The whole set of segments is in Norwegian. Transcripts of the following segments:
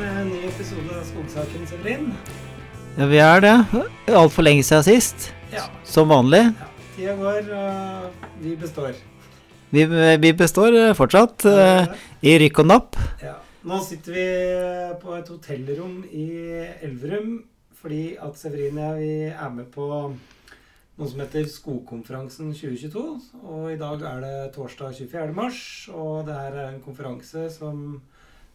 med en ny episode av Skogsaken, Severin. Ja, vi er det. Altfor lenge siden sist. Ja. Som vanlig. ja. Tida går, og vi består. Vi, vi består eh, fortsatt Ja. i rykk og napp. Ja. Nå sitter vi på et hotellrom i Elverum fordi at Severin og jeg er med på noe som heter Skogkonferansen 2022. Og i dag er det torsdag 24. mars, og det her er en konferanse som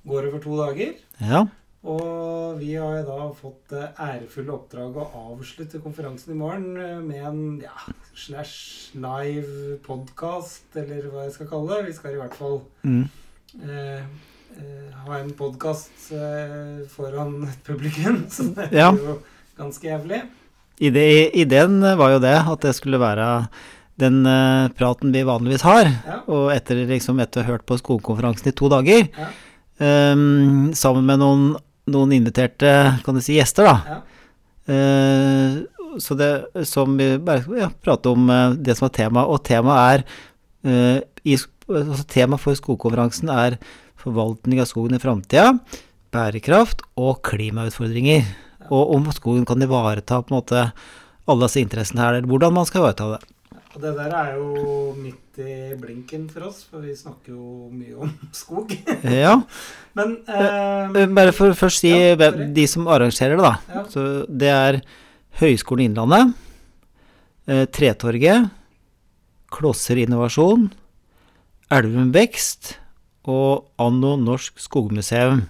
går over to dager. Ja. Og vi har da fått det ærefulle oppdraget å avslutte konferansen i morgen eh, med en ja, slash live podkast, eller hva jeg skal kalle det. Vi skal i hvert fall Mm. eh, eh, ha en podkast eh, foran et publikum, så det er Ja. jo ganske jævlig. Ideen var jo det, at det skulle være den eh, praten vi vanligvis har. Ja. Og etter, liksom, etter å ha hørt på skogkonferansen i to dager, Ja. Ehm, sammen med noen, noen inviterte kan du si, gjester, da. Ja. Eh, så det som vi bare ja, prate om eh, det som er tema, og temaet er eh, i, altså Temaet for skogkonferansen er forvaltning av skogen i framtida, bærekraft og klimautfordringer. Og om skogen kan ivareta på en måte alle disse interessene her, eller hvordan man skal ivareta det. Og det der er jo midt i blinken for oss, for vi snakker jo mye om skog. Ja, Men eh, eh, Bare for å først si Ja, de som arrangerer det, da. Ja. Så det er Høgskolen Innlandet, eh, Tretorget, Klosser Innovasjon, Elven Vekst og Anno Norsk Skogmuseum.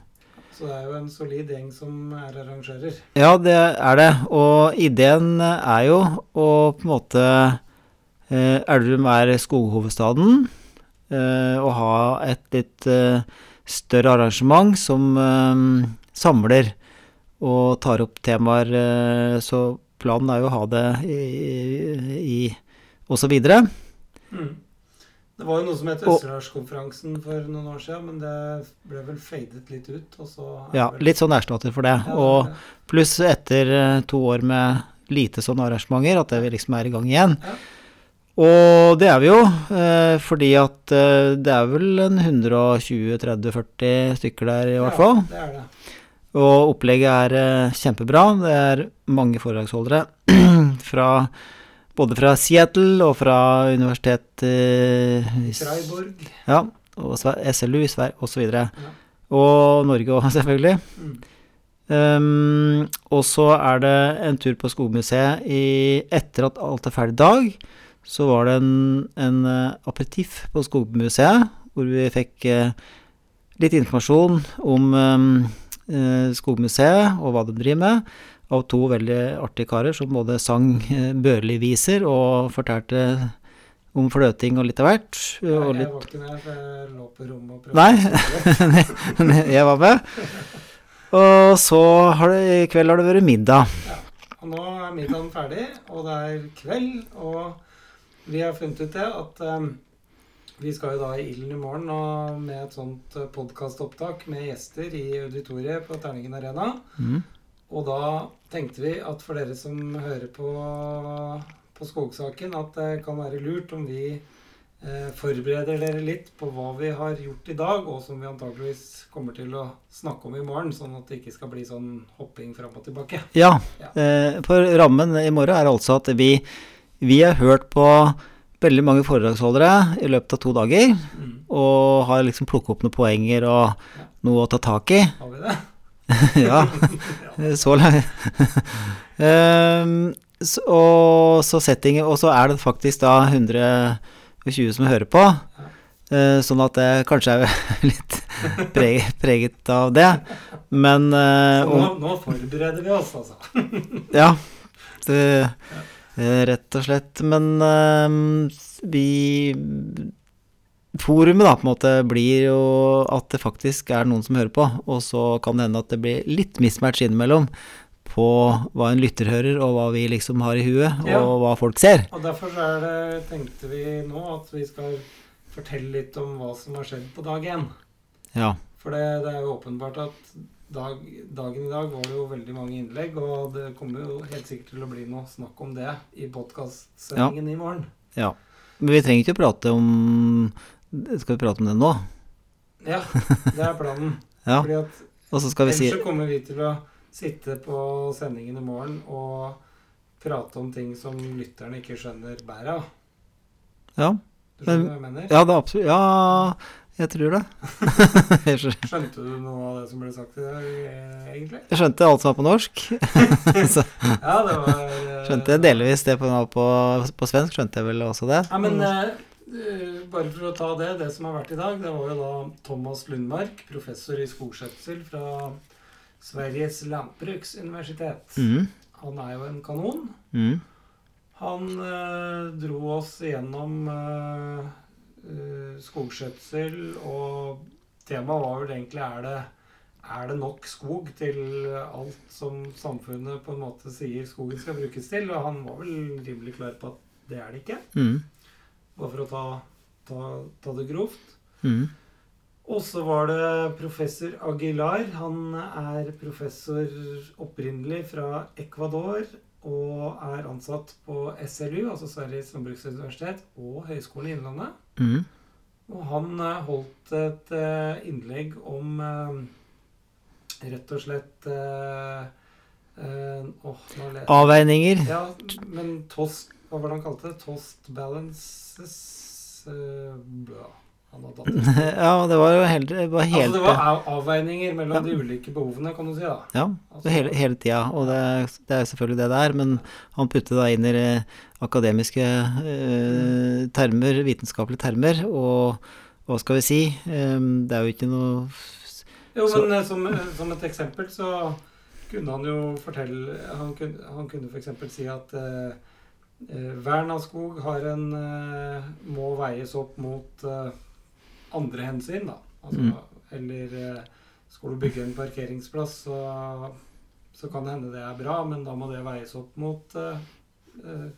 Så det er jo en solid gjeng som er arrangører. Ja, det er det. Og ideen er jo å på en måte eh, Elverum er skoghovedstaden. Eh, å ha et litt eh, større arrangement som eh, samler og tar opp temaer. Eh, så planen er jo å ha det i, i og så videre. Mm. Det var jo noe som het Østerdalskonferansen for noen år siden, men det ble vel fadet litt ut. Og så Ja, vel- litt sånn erstatter for det. Ja, Og pluss etter eh, to år med lite sånne arrangementer, at det liksom er i gang igjen. Ja. Og det er vi jo, eh, fordi at eh, det er vel en 120-30-40 stykker der i hvert fall. Ja, det er det. Og opplegget er eh, kjempebra. Det er mange foredragsholdere fra både fra Seattle og fra universitet eh, Freiburg. Ja, og SLU i Sverige osv. Ja. Og Norge òg, selvfølgelig. Mm. Um, og så er det en tur på Skogmuseet i, etter at alt er ferdig i dag. Så var det en, en eh, aperitiff på Skogmuseet, hvor vi fikk eh, litt informasjon om eh, Skogmuseet og hva de driver med, av to veldig artige karer som både sang Børli-viser og fortalte om fløting og litt av hvert. Ja, jeg litt var ikke med, for jeg lå på rommet og prøvde Nei. jeg var med. Og så har det, i kveld har det vært middag. Ja. Og nå er middagen ferdig, og det er kveld, og vi har funnet ut det at um, vi skal jo da i Ilden i morgen og med et sånt podkastopptak med gjester i auditoriet på Terningen Arena. Mm. Og da tenkte vi at for dere som hører på, på skogsaken, at det kan være lurt om vi eh, forbereder dere litt på hva vi har gjort i dag, og som vi antakeligvis kommer til å snakke om i morgen, sånn at det ikke skal bli sånn hopping fram og tilbake. Ja, Ja. eh, for rammen i morgen er altså at vi, vi har hørt på veldig mange foredragsholdere i løpet av to dager, Mm. og har liksom plukket opp noen poenger og noe å ta tak i. Har vi det? ja, så langt. Ehm, så, og så settingen, og så er det faktisk da 120 som hører på, eh, sånn at det kanskje er litt preget, preget av det. Men uh, Så nå, nå forbereder vi oss, altså. Ja, det, eh, rett og slett. Men eh, vi Forumet da på en måte blir jo at det faktisk er noen som hører på, og så kan det hende at det blir litt mismatch innimellom på hva en lytter hører, og hva vi liksom har i huet, Ja. og hva folk ser. Og derfor så er det, tenkte vi nå at vi skal fortelle litt om hva som har skjedd på dag én. Ja. For det, det er jo åpenbart at dag, dagen i dag var det jo veldig mange innlegg, og det kommer jo helt sikkert til å bli noe snakk om det i podkastsendingen i morgen. ja. Men vi trenger ikke å prate om Skal vi prate om det nå? Ja, det er planen. Ja. Fordi at Og så skal vi si Ellers så kommer vi til å sitte på sendingen i morgen og prate om ting som lytterne ikke skjønner bæret av. Ja, Du skjønner Men- hva jeg mener? ja det er absolutt Ja, jeg tror det. jeg Skjønte du noe av det som ble sagt i dag, eh, egentlig? jeg skjønte alt som var på norsk. så Ja, det var uh, skjønte jeg delvis det på, på, på svensk. Skjønte jeg vel også det. Ja, men eh, bare for å ta det, det som har vært i dag, det var jo da Thomas Lundmark, professor i skogskjøtsel fra Sveriges lantbruksuniversitet. Mm. Han er jo en kanon. Mm. Han uh, dro oss gjennom skogskjøtsel, og temaet var vel egentlig er det, er det nok skog til alt som samfunnet på en måte sier skogen skal brukes til? Og han var vel rimelig klar på at det er det ikke, Mm. bare for å ta, ta, ta det grovt. Mm. Og så var det professor Aguilar. Han er professor opprinnelig fra Ecuador og er ansatt på SLU, altså Sveriges landbruksuniversitet, og Høgskolen i Innlandet. Mm. Og han eh, holdt et eh, innlegg om eh, rett og slett le- Avveininger. Ja, men tost Hva var det han kalte det? Tost balances Uh. Han og datteren. ja, det var jo helt, det var helt Altså, det var av- avveininger mellom de ulike behovene, kan du si. da. Ja, Altså, hele, hele tida. Og det, det er jo selvfølgelig det det er, men han putter det inn i eh, akademiske eh, termer, vitenskapelige termer, og hva skal vi si? Eh, det er jo ikke noe jo, men eh, som, eh, som et eksempel så kunne han jo fortelle Han kunne, han kunne f.eks. si at eh, vern av skog har en må veies opp mot andre hensyn, da. Altså, Mm. Eller eh, skal du bygge en parkeringsplass, så, så kan det hende det er bra, men da må det veies opp mot eh,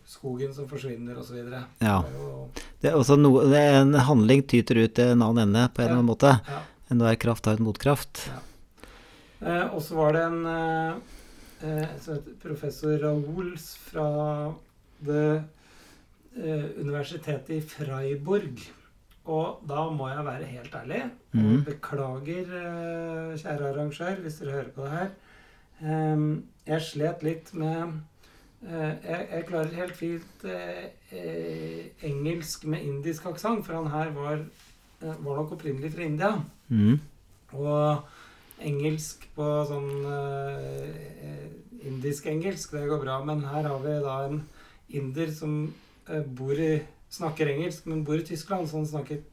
skogen som forsvinner, osv. Ja. Det er jo Det er også noe, det er en handling tyter ut til en annen ende på en Ja. eller annen måte. Ja. Enhver kraft har en motkraft. Eh, og så var det en eh, professor Raols fra det eh, universitetet i Freiburg. Og da må jeg være helt ærlig, Mhm. beklager, eh, kjære arrangør, hvis dere hører på det her. Jeg slet litt med eh, jeg, jeg klarer helt fint eh, engelsk med indisk aksent, for han her var, var nok opprinnelig fra India. Mm. Og engelsk på sånn indisk-engelsk, det går bra. Men her har vi da en inder som bor i Snakker engelsk, men bor i Tyskland, så han snakket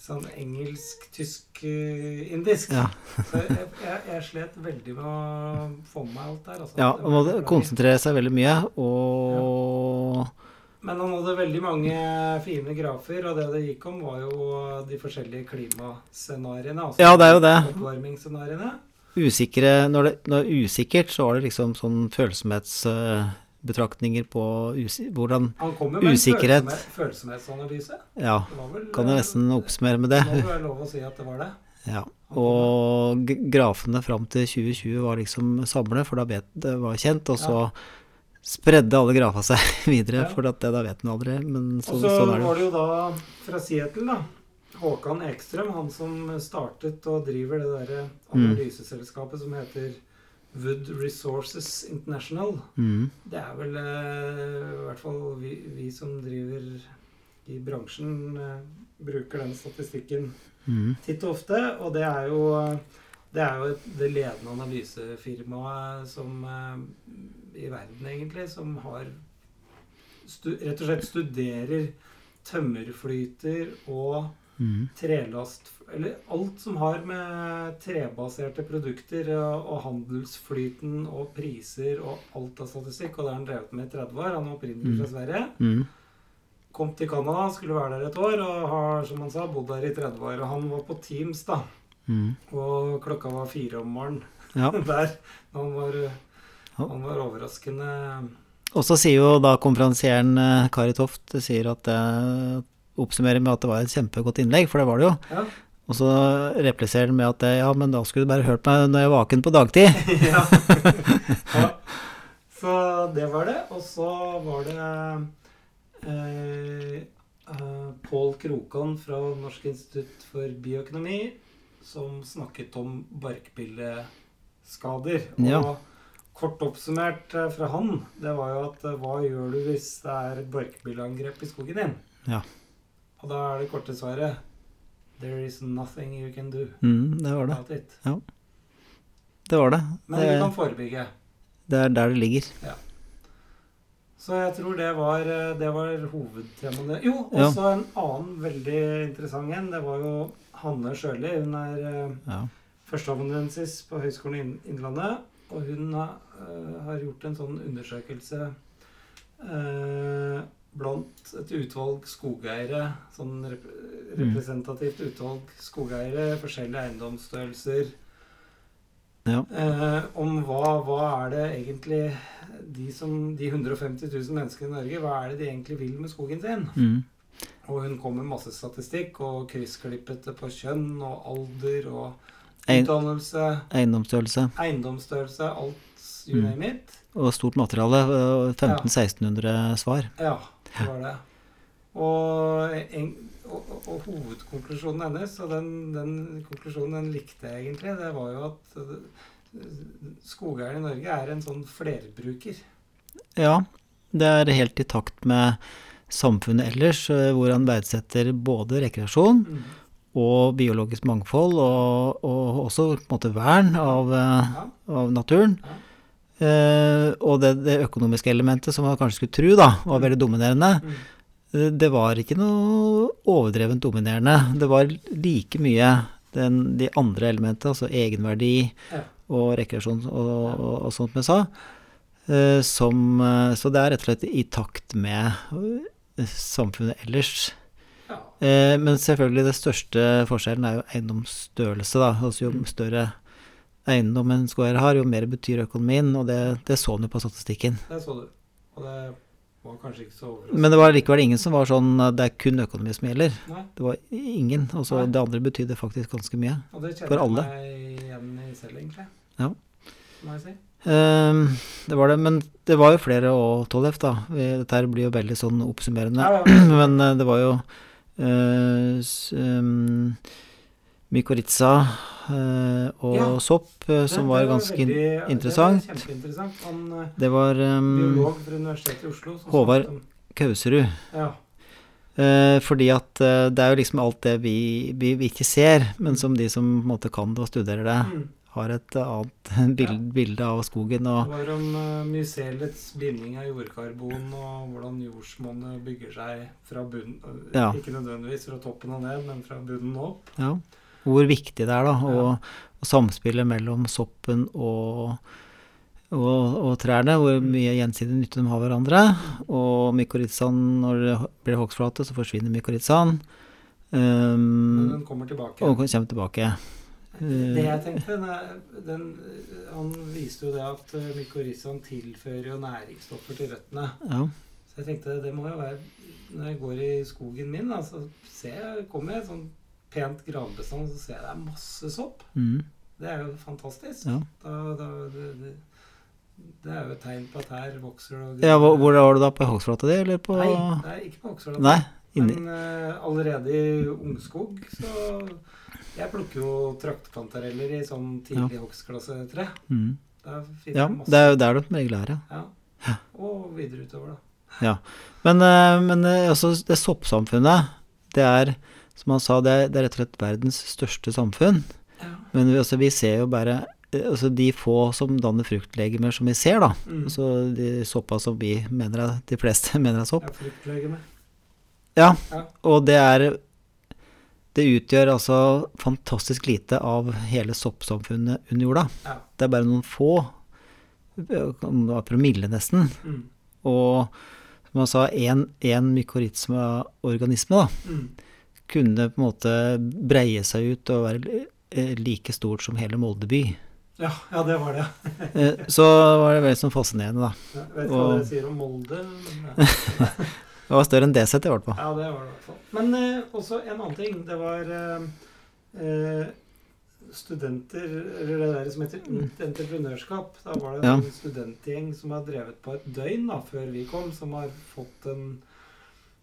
sånn engelsk-tysk-indisk. Ja. Så jeg, jeg, jeg slet veldig med å få med meg alt der. Altså. ja, han man var må beklager. konsentrere seg veldig mye, og Men han hadde veldig mange fine grafer, og det det gikk om, var jo de forskjellige klimascenariene. Altså Ja, det er jo det. Oppvarmingsscenariene. usikre Når det når det er usikkert, så var det liksom sånn følsomhetsbetraktninger på usi hvordan Han kommer med Usikkerhet. en følsomhetsanalyse. Ja, vel, kan jeg nesten oppsummere med det. Må det være lov å si at det var det. Ja. Og grafene fram til 2020 var liksom samlet, for da vet det var kjent, og så spredde alle grafa seg videre, Ja. for det da vet en aldri. Men så, Og så sånn var det jo da fra Seattle, da. Håkan Ekstrøm, han som startet og driver det derre Mm. analyseselskapet som heter Wood Resources International. Mm. Det er vel eh, i hvert fall vi, vi som driver i bransjen, eh, bruker den statistikken Mm. titt og ofte. Og det er jo, det, er jo et, det ledende analysefirmaet som eh, i verden, egentlig, som har rett og slett studerer tømmerflyter og Mm. trelast Eller alt som har med trebaserte produkter og, handelsflyten og priser og alt av statistikk, og det har han drevet med i 30 år. Han er opprinnelig fra Sverige. Mm. Kom til Canada, skulle være der et år, og har som han sa, bodd der i 30 år. Og han var på Teams, da. Mm. Og klokka var fire om morgenen Ja. der. Han var, han var overraskende Og så sier jo da konferansieren eh, Kari Toft sier at det oppsummerer med at det var et kjempegodt innlegg, for det var det jo. Ja. Og så repliserer han med at ja, men da skulle du bare hørt meg når jeg er vaken på dagtid. ja. ja. Så det var det. Og så var det eh, eh, Pål Krokan fra Norsk institutt for bioøkonomi som snakket om barkbilleskader. Ja. Og kort oppsummert eh, fra han, det var jo at eh, hva gjør du hvis det er barkbilleangrep i skogen din? Ja. Og da er det korte svaret There is nothing you can do Mm, det var det. it. Det var det. Men du kan forebygge. det er der det ligger. Så jeg tror det var, eh, det var hovedtemaet. Jo, Ja. også en annen veldig interessant en. Det var jo Hanne Sjøli. Hun er eh, Ja. førsteamanuensis på Høgskolen Inn- Innlandet. Og hun har, eh, har gjort en sånn undersøkelse eh, blant et utvalg skogeiere. Sånn rep representativt utvalg skogeiere, forskjellige eiendomsstørrelser. Ja. Eh, om hva, hva er det egentlig de, som, de 150 000 menneskene i Norge, hva er det de egentlig vil med skogen sin? Mm. Og hun kom med masse statistikk og kryssklippet det på kjønn og alder og utdannelse, Eiendomsstørrelse eiendomsstørrelse, alt you Mm. name it. og stort materiale. øh, 1500-1600 svar. Ja, det var det. Og, en, og, og, hovedkonklusjonen hennes, og den, den konklusjonen den likte jeg egentlig, det var jo at eh, skogeieren i Norge er en sånn flerbruker. Ja, det er helt i takt med samfunnet ellers, øh, hvor han verdsetter både rekreasjon Mm. og biologisk mangfold, og, og også på en måte vern av, Ja, av naturen. Ja. Eh, og det, det økonomiske elementet, som man kanskje skulle tro da, var veldig dominerende, mm. eh, det var ikke noe overdrevent dominerende. Det var like mye den, de andre elementene, altså egenverdi og rekreasjon og, og, og sånt jeg sa. eh, som, så det er rett og slett i takt med samfunnet ellers. ja. Eh, men selvfølgelig det største forskjellen er jo eiendomsstørrelse, da. Altså jo større eiendom en skogeier har, jo mer betyr økonomien, og det, det så jo på statistikken. Det så du. Og det var kanskje ikke så overraskende. Men det var likevel ingen som var sånn det er kun økonomi som gjelder. Nei, Det var ingen. Og så det andre betydde faktisk ganske mye. og det For kjenner jeg meg igjen i selv, egentlig. Ja. Må jeg si. Ehm, det var det, men det var jo flere og Tollef, da. Dette her blir jo veldig sånn oppsummerende. Ja, ja. Men eh, det var jo uh, um, mykorrhiza eh, og Ja. sopp eh, som var ganske veldig- interessant. Det var kjempeinteressant. Han eh, Det var um, biolog fra Universitetet i Oslo Håvard. om- Kauserud. Ja. Eh, fordi at eh, det er jo liksom alt det vi, vi, vi ikke ser, men som de som på en måte kan det og studerer det, Mm. har et annet bilde, bilde av skogen. Det var om uh, mycelets binding av jordkarbon og hvordan jordsmonnet bygger seg fra bunnen Ja. Ikke nødvendigvis fra toppen og ned, men fra bunnen og opp. ja, hvor viktig det er, da. Og, Ja. og samspillet mellom soppen og, og, og trærne, hvor Mm. mye gjensidig nytte de har hverandre. Og mykorrhizaen, når det blir hogstflate, så forsvinner mykorrhizaen. Men Um, den kommer tilbake. og kommer tilbake. Det jeg tenkte, den, den, Han viste jo det at uh, mykorrhizaen tilfører jo næringsstoffer til røttene. Ja. Så jeg tenkte det må jo være Når jeg går i skogen min, da, så ser jeg, kommer jeg et sånn pent gravbestand, så ser jeg det er masse sopp. Mm, Det er jo fantastisk. ja. Da, da, det, det, det er jo et tegn på at her vokser det ja hvor, var du da? På hogstflata di, eller på Nei, er ikke på hogstflata. Nei, Men uh, allerede i ungskog så Jeg plukker jo traktkantareller i sånn tidlig hogstklasse 3. mm. Ja, det er jo der du som regel er, ja. Ja. Og videre utover, da. Men, eh, men eh, altså, det soppsamfunnet, det er, som han sa, det er, det er rett og slett verdens største samfunn. Ja. Men vi, altså, vi ser jo bare eh, altså, de få som danner fruktlegemer som vi ser, da. Mm. Altså de soppa som vi mener er, de fleste mener er sopp. Ja. Ja, Ja. og det er Det utgjør altså fantastisk lite av hele soppsamfunnet under jorda. Ja. Det er bare noen få, Det var promille nesten. Mm. Og som han sa, én mykorrhizma-organisme da, Mm. Kunne på en måte breie seg ut og være eh, like stort som hele Molde by. Ja, ja, det var det. Eh, Så var det veldig sånn fascinerende, da. Jeg vet ikke hva Og- dere sier om Molde. men Det var større enn DZ i hvert fall. ja det var det i hvert fall. Men eh, også en annen ting. Det var eh, eh, studenter, eller det der som heter ungt entreprenørskap. Da var det en Ja. studentgjeng som har drevet på et døgn da, før vi kom, som har fått en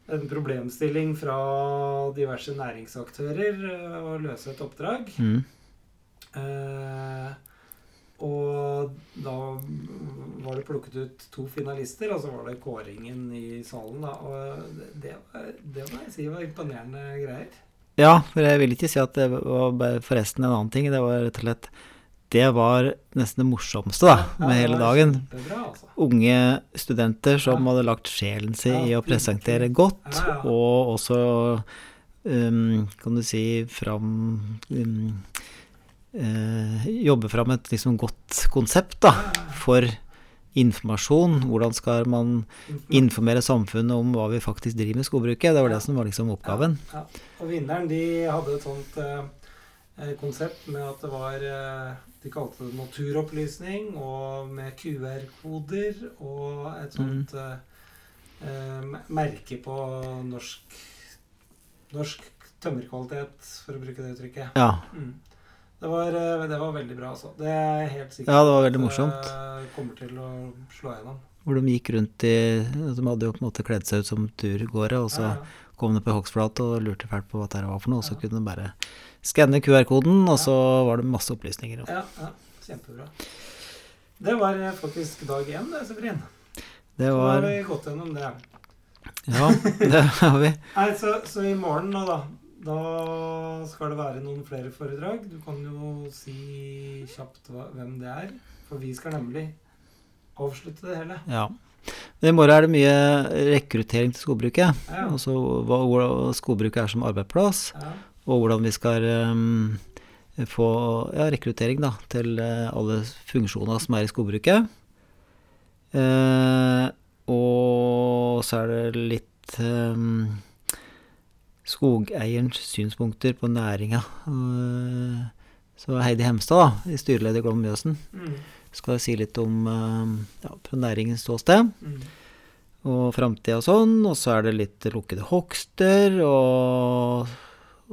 en problemstilling fra diverse næringsaktører eh, å løse et oppdrag. Mm. Eh, og da var det plukket ut to finalister, og så var det kåringen i salen. da, Og det, det, var, må jeg si var imponerende greier. Ja, for jeg vil ikke si at det var forresten en annen ting. Det var rett og slett Det var nesten det morsomste da, med hele dagen. Altså. Unge studenter som hadde lagt sjelen sin i å presentere godt, og også um, kan du si fram um, uh, Jobbe fram et liksom godt konsept da, for informasjon. Hvordan skal man informere samfunnet om hva vi faktisk driver med skogbruket? Det var det som var liksom oppgaven. Ja, ja. Og vinneren de hadde et sånt eh, eh, konsept med at det var eh, De kalte det naturopplysning, og med QR-koder og et sånt mm. eh, merke på norsk Norsk tømmerkvalitet, for å bruke det uttrykket. Ja. Mm. Det, var, eh, det var veldig bra, altså. Det er helt sikker Ja, det var veldig morsomt. eh, kommer til å slå gjennom. Hvor de gikk rundt i De hadde jo på en måte kledd seg ut som turgåere, og så Ja, ja. Kom det på hogstflate og lurte fælt på hva det var for noe, og så kunne du bare skanne QR-koden, og så var det masse opplysninger. Ja, ja, kjempebra. Det var eh, faktisk dag én, det, Severin. Det Så var har vi gått gjennom det. Ja, det har vi. Nei, så, så i morgen nå, da Da skal det være noen flere foredrag. Du kan jo si kjapt hvem det er. For vi skal nemlig avslutte det hele. Ja. I morgen er det mye rekruttering til skogbruket. Ja. Altså hva, hvordan skogbruket er som arbeidsplass, Ja. og hvordan vi skal um, få ja, rekruttering da, til eh, alle funksjoner som er i skogbruket. Uh, og så er det litt um, skogeierens synspunkter på næringa. Uh, så Heidi Hemstad, da, i styreleder i Glom Mjøsen, Mm. Skal si litt om eh, ja, fra næringens ståsted Mm. og framtida og sånn. Og så er det litt lukkede hogster, og,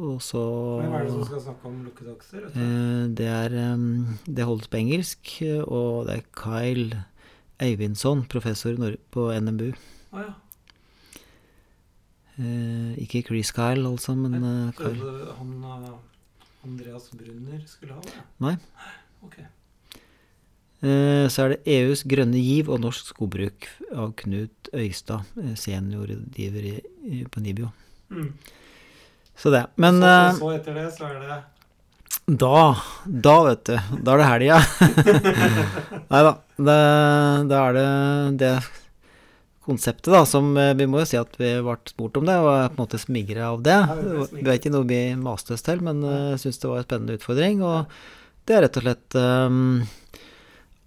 og så Hva er det som skal snakke om lukkede hogster? eh, Det er Det holdes på engelsk, og det er Kyle Eivindsson, professor på NMBU. Oh, ja. Eh, ikke Chris Kyle, altså, men Nei, Kyle. han Andreas Brunner skulle ha det. Nei. Ok. Eh, så er det EUs grønne giv og norsk skogbruk av Knut Øystad, eh, seniorrådgiver på NIBIO. Mm. Så det. Men så, så, så etter det så er det Da, da vet du. Da er det helga. Nei da. Da er det det konseptet, da, som eh, Vi må jo si at vi ble spurt om det, og er på en måte smigra av det. Vi var ikke noe vi maste oss til, men uh, syns det var en spennende utfordring. Og det er rett og slett um,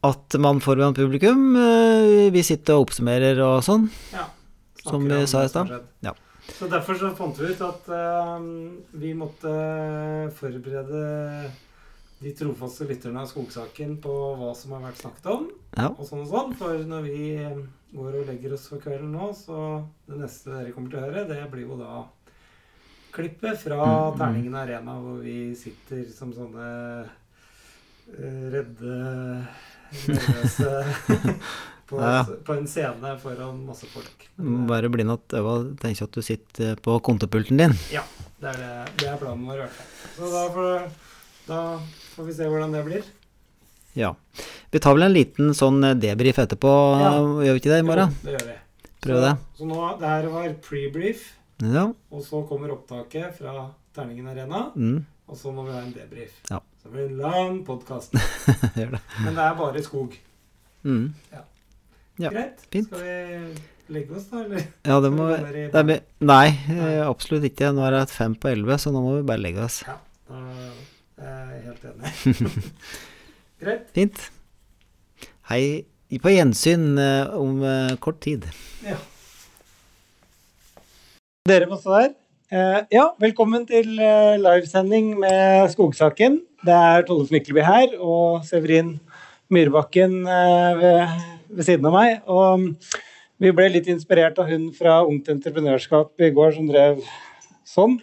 at man foran publikum eh, Vi sitter og oppsummerer og sånn. Ja. Som vi sa i stad. Ja. Så derfor så fant vi ut at uh, vi måtte forberede de trofaste lytterne av Skogsaken på hva som har vært snakket om, Ja. og sånn og sånn. For når vi eh, går og legger oss for kvelden nå, så det neste dere kommer til å høre, det blir jo da klippet fra Mm. Terningen Arena, hvor vi sitter som sånne eh, redde, på, på en scene foran masse folk. Du Bare bli at øva tenker at du sitter på kontopulten din. Det er, det, det er planen vår. Så da får, da får vi se hvordan det blir. Ja. Vi tar vel en liten sånn eh, debrief etterpå, Ja. gjør vi ikke det i morgen? Jo, det gjør vi. Prøv så, det. Så nå, det her var pre-brief, Ja. og så kommer opptaket fra Terningen Arena, Mm. og så må vi ha en debrief. Ja. Så det blir en lang podkast. Men det er bare skog. Mm. Ja, Greit? fint. Skal vi legge oss, da, eller? Ja, det må vi det er, be- Nei, eh, absolutt ikke. Nå er det fem på elleve, så nå må vi bare legge oss. Ja, da er jeg helt enig. Greit. Fint. Hei. På gjensyn eh, om eh, kort tid. Ja. Dere må stå der. Eh, ja, velkommen til eh, livesending med Skogsaken. Det er Tolle Mikkelby her og Severin Myrbakken eh, ved, ved siden av meg. Og mm, vi ble litt inspirert av hun fra Ungt Entreprenørskap i går som drev sånn.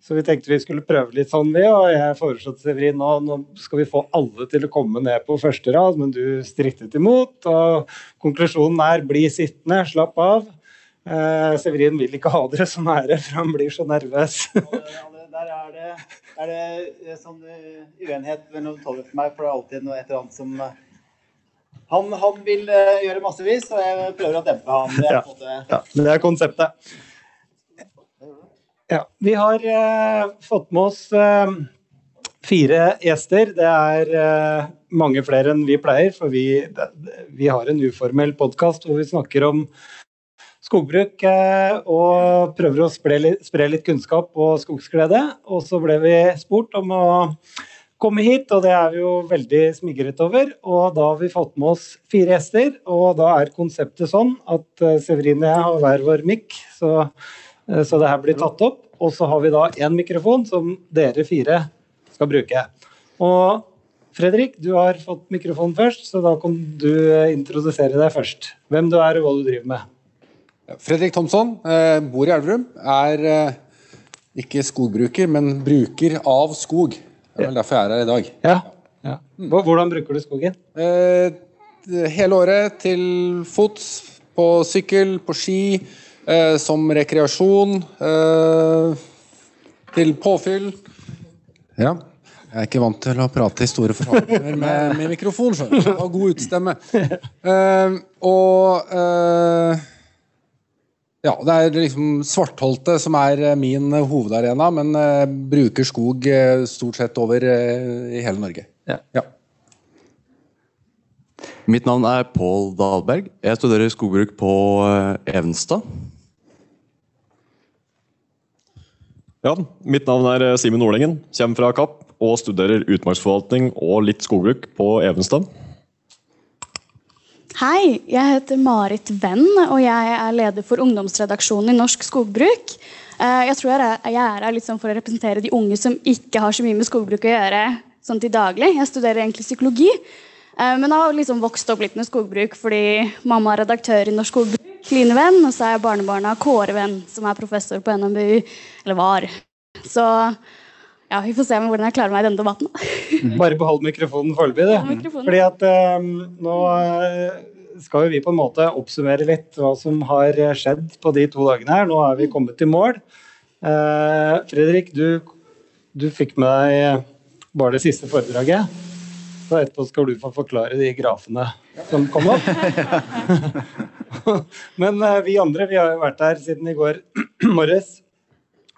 Så vi tenkte vi skulle prøve litt sånn, vi. Og jeg foreslo til Severin nå, nå skal vi få alle til å komme ned på første rad, men du strittet imot. Og konklusjonen er bli sittende, slapp av. Eh, Severin vil ikke ha dere så nære, for han blir så nervøs. Der er det, er det sånn uenighet mellom Tollef og meg, for det er alltid noe et eller annet som han, han vil gjøre massevis, og jeg prøver å dempe ham. Det er, ja. Måte... ja, det er konseptet. Ja, vi har eh, fått med oss eh, fire gjester. Det er eh, mange flere enn vi pleier, for vi, det, vi har en uformell podkast hvor vi snakker om skogbruk eh, og prøver å spre litt, spre litt, kunnskap og skogsglede. Og så ble vi spurt om å komme hit, og det er vi jo veldig smigret over. Og da har vi fått med oss fire gjester, og da er konseptet sånn at Severine og jeg har hver vår mikk, så, eh, så det her blir tatt opp. Og så har vi da én mikrofon som dere fire skal bruke. Og Fredrik, du har fått mikrofonen først, så da kan du introdusere deg først. Hvem du er og hva du driver med. Fredrik Thomsson eh, bor i Elverum. Er eh, ikke skogbruker, men bruker av skog. Det er vel derfor jeg er her i dag. Ja. ja. Hvordan bruker du skogen? Eh, hele året til fots, på sykkel, på ski, eh, som rekreasjon. Eh, til påfyll. Ja. Jeg er ikke vant til å prate i store forhandlinger med, med mikrofon, skjønner du. Har god utstemme. Og ja, det er liksom Svartholte som er eh, min eh, hovedarena, men uh, bruker skog uh, stort sett over uh, i hele Norge. Ja. ja. Mitt navn er Pål Dahlberg. Jeg studerer skogbruk på Evenstad. Ja, mitt navn er Simen Nordengen. Kommer fra Kapp og studerer utmarksforvaltning og litt skogbruk på Evenstad. Hei, jeg heter Marit Venn, og jeg er leder for ungdomsredaksjonen i Norsk Skogbruk. Eh, jeg tror jeg er her liksom for å representere de unge som ikke har så mye med skogbruk å gjøre sånn til daglig. Jeg studerer egentlig psykologi, men men har liksom vokst opp litt med skogbruk fordi mamma er redaktør i Norsk Skogbruk, Line Venn, og så er jeg barnebarna Kåre Venn, som er professor på NMBU, eller var. Så ja, Vi får se hvordan jeg klarer meg i denne debatten. Bare behold mikrofonen foreløpig. Fordi at um, nå eh, skal jo vi på en måte oppsummere litt hva som har skjedd på de to dagene her. Nå er vi kommet til mål. Uh, Fredrik, du, du, fikk med deg bare det siste foredraget. Så etterpå skal du få forklare de grafene som kom opp. Men uh, vi andre vi har jo vært her siden i går morges.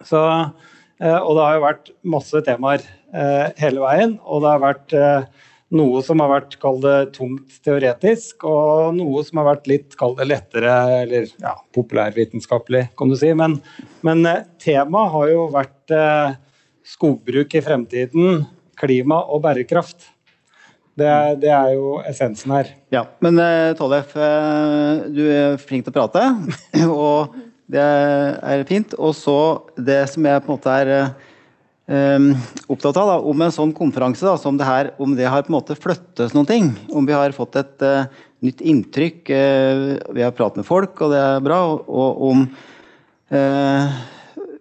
Så Eh, og det har jo vært masse temaer eh, hele veien. Og det har vært eh, noe som har vært kall det tungt teoretisk, og noe som har vært litt kall lettere eller ja, populærvitenskapelig, kan du si. Men, men temaet har jo vært skogbruk i fremtiden, klima og bærekraft. Det, det, er jo essensen her. Ja, Men Tollef, du er flink til å prate. og det er fint. Og så det som jeg på en måte er um, opptatt av, da, om en sånn konferanse da, som det her, om det har på en måte flyttet noen ting. Om vi har fått et uh, nytt inntrykk. Uh, vi har pratet med folk, og det er bra. Og, og om, uh,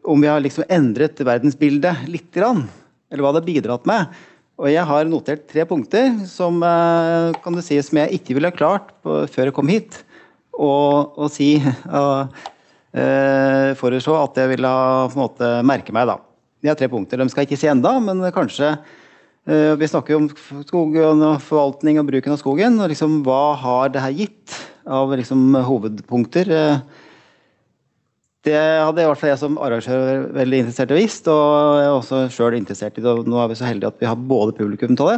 om vi har liksom endret verdensbildet litt, grann, eller hva det har bidratt med. Og jeg har notert tre punkter som, kan du si, som jeg ikke ville klart på, før jeg kom hit. å si eh, foreslå at jeg ville på en måte merke meg. da. De har tre punkter. De skal jeg ikke si enda, men kanskje eh, Vi snakker jo om skog og forvaltning og bruken av skogen. og liksom, Hva har det her gitt av liksom, hovedpunkter? Eh, det hadde i hvert fall jeg som arrangør veldig interessert i visst, og jeg er også sjøl interessert i det. og Nå er vi så heldige at vi har både publikum til det,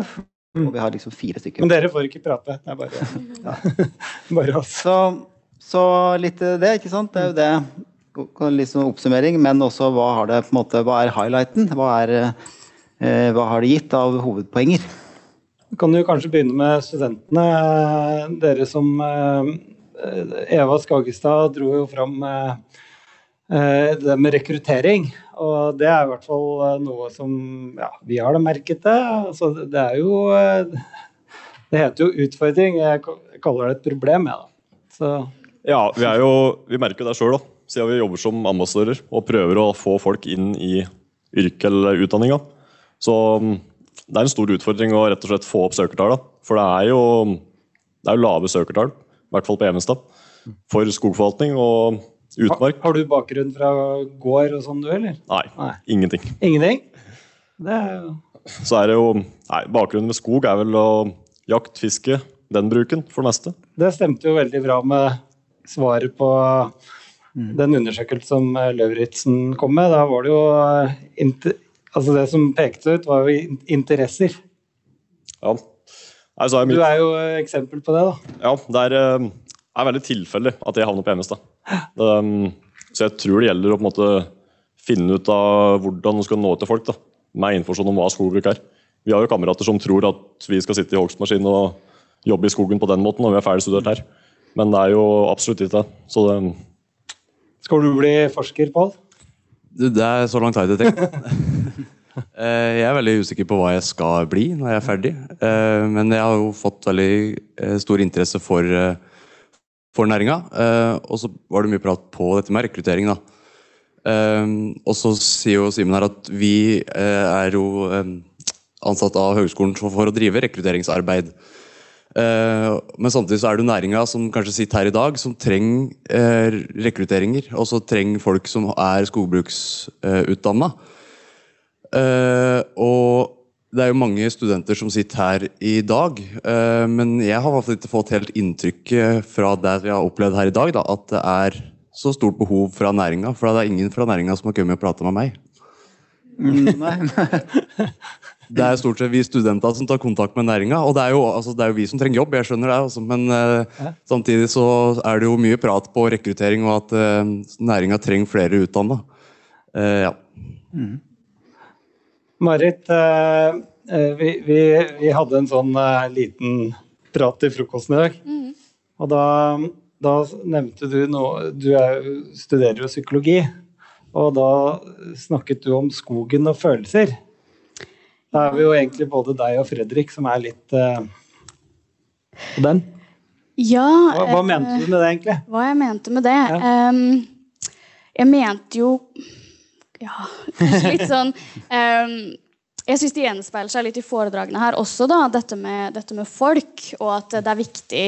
og vi har liksom fire stykker. Men dere får ikke prate. Det er bare, ja. bare oss. Så så litt det, ikke sant. Det er jo det. Litt sånn oppsummering, men også hva, har det, på en måte, hva er highlighten? Hva, er, eh, hva har det gitt av hovedpoenger? Vi kan jo kanskje begynne med studentene. Dere som eh, Eva Skagestad dro jo fram eh, det med rekruttering. Og det er i hvert fall eh, noe som ja, vi har da merket det. Altså, det er jo eh, Det heter jo utfordring. Jeg kaller det et problem, jeg, da. Så ja, vi, jo, vi merker jo det sjøl, siden vi jobber som ambassadører og prøver å få folk inn i yrket eller utdanninga. Så mm, det er en stor utfordring å rett og slett få opp søkertallene. For det er jo, det er jo lave søkertall, i hvert fall på Evenstad, for skogforvaltning. Og utmark. Har du bakgrunn fra gård og sånn, du, eller? Nei, Nei. ingenting. Ingenting? Det er jo Så er det jo Nei, bakgrunnen med skog er vel å jakt, fiske, den bruken, for det meste. Det stemte jo veldig bra med svaret på den undersøkelsen som eh, Lauritzen kom med. Da var det jo eh, Altså det som pekte ut, var jo interesser. Ja. Nei, så er Du er jo eh, eksempel på det, da. ja, det er, er veldig tilfeldig at jeg havner på. Det, um, så jeg tror det gjelder å på en måte finne ut av hvordan du skal nå ut til folk da, med informasjon om hva skogbruk er. Vi har jo kamerater som tror at vi skal sitte i hogstmaskin og jobbe i skogen på den måten når vi er ferdig studert her. Men det er jo absolutt ikke det. Så det, Skal du bli forsker, Pål? Det er så langt har jeg ikke tenkt. Eh, Jeg er veldig usikker på hva jeg skal bli når jeg er ferdig. Eh, Men jeg har jo fått veldig eh, stor interesse for, for næringa. Eh, Og så var det mye prat på dette med rekruttering. da. Og så sier jo Simen her at vi er jo ansatt av høgskolen for for å drive rekrutteringsarbeid. Eh, men samtidig så er det næringa som kanskje sitter her i dag, som trenger eh, rekrutteringer. Og så trenger folk som er skogbruksutdanna. Eh, og det er jo mange studenter som sitter her i dag, eh, men jeg har ikke fått helt inntrykket fra det jeg har opplevd her i dag, da, at det er så stort behov fra næringa. For det er ingen fra næringa som har kommet og prata med meg. Mm, nei. Det er stort sett vi studenter som tar kontakt med næringa. Og det er, jo, altså, det er jo vi som trenger jobb, jeg skjønner det. Altså, men eh, samtidig så er det jo mye prat på rekruttering og at eh, næringa trenger flere utdanna. Eh, ja. Marit, eh, eh, vi, vi, vi hadde en sånn eh, liten prat til frokosten i dag. Og da, da nevnte du noe Du er, studerer jo psykologi. Og da snakket du om skogen og følelser. Da er vi jo egentlig både deg og Fredrik som er litt uh, på den. Ja, Hva, hva eh, mente du med det, egentlig? Hva jeg mente med det? Ja. Um, jeg mente jo Ja, kanskje litt sånn um, Jeg syns det gjenspeiler seg litt i foredragene her også, da, dette med, dette med folk. Og at det er viktig